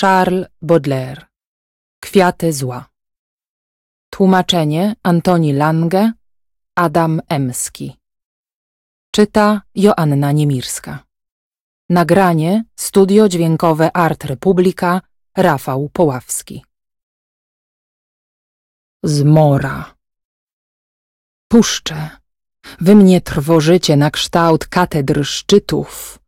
Charles Baudelaire. Kwiaty zła. Tłumaczenie Antoni Lange Adam Emski. Czyta Joanna Niemirska. Nagranie Studio Dźwiękowe Art Republika Rafał Poławski. Zmora. Puszcze Wy mnie trwożycie na kształt katedr szczytów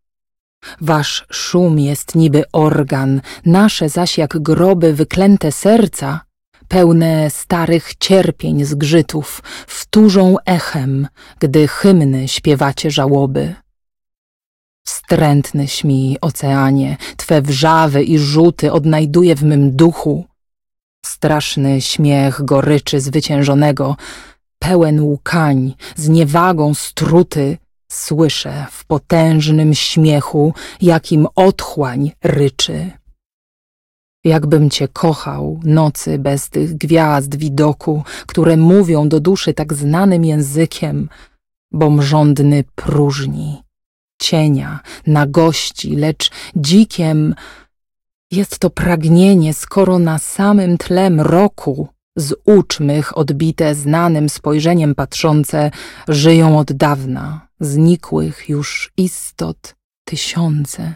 Wasz szum jest niby organ, nasze zaś jak groby wyklęte serca, pełne starych cierpień zgrzytów, wtórzą echem, gdy hymny śpiewacie żałoby. Wstrętny śmi, oceanie, twe wrzawy i rzuty odnajduję w mym duchu. Straszny śmiech goryczy zwyciężonego, pełen łkań, z niewagą struty, Słyszę w potężnym śmiechu, jakim otchłań ryczy. Jakbym cię kochał, nocy bez tych gwiazd widoku, które mówią do duszy tak znanym językiem, bom żądny próżni, cienia, nagości, lecz dzikiem jest to pragnienie, skoro na samym tle mroku z ucz mych odbite znanym spojrzeniem patrzące żyją od dawna, znikłych już istot tysiące.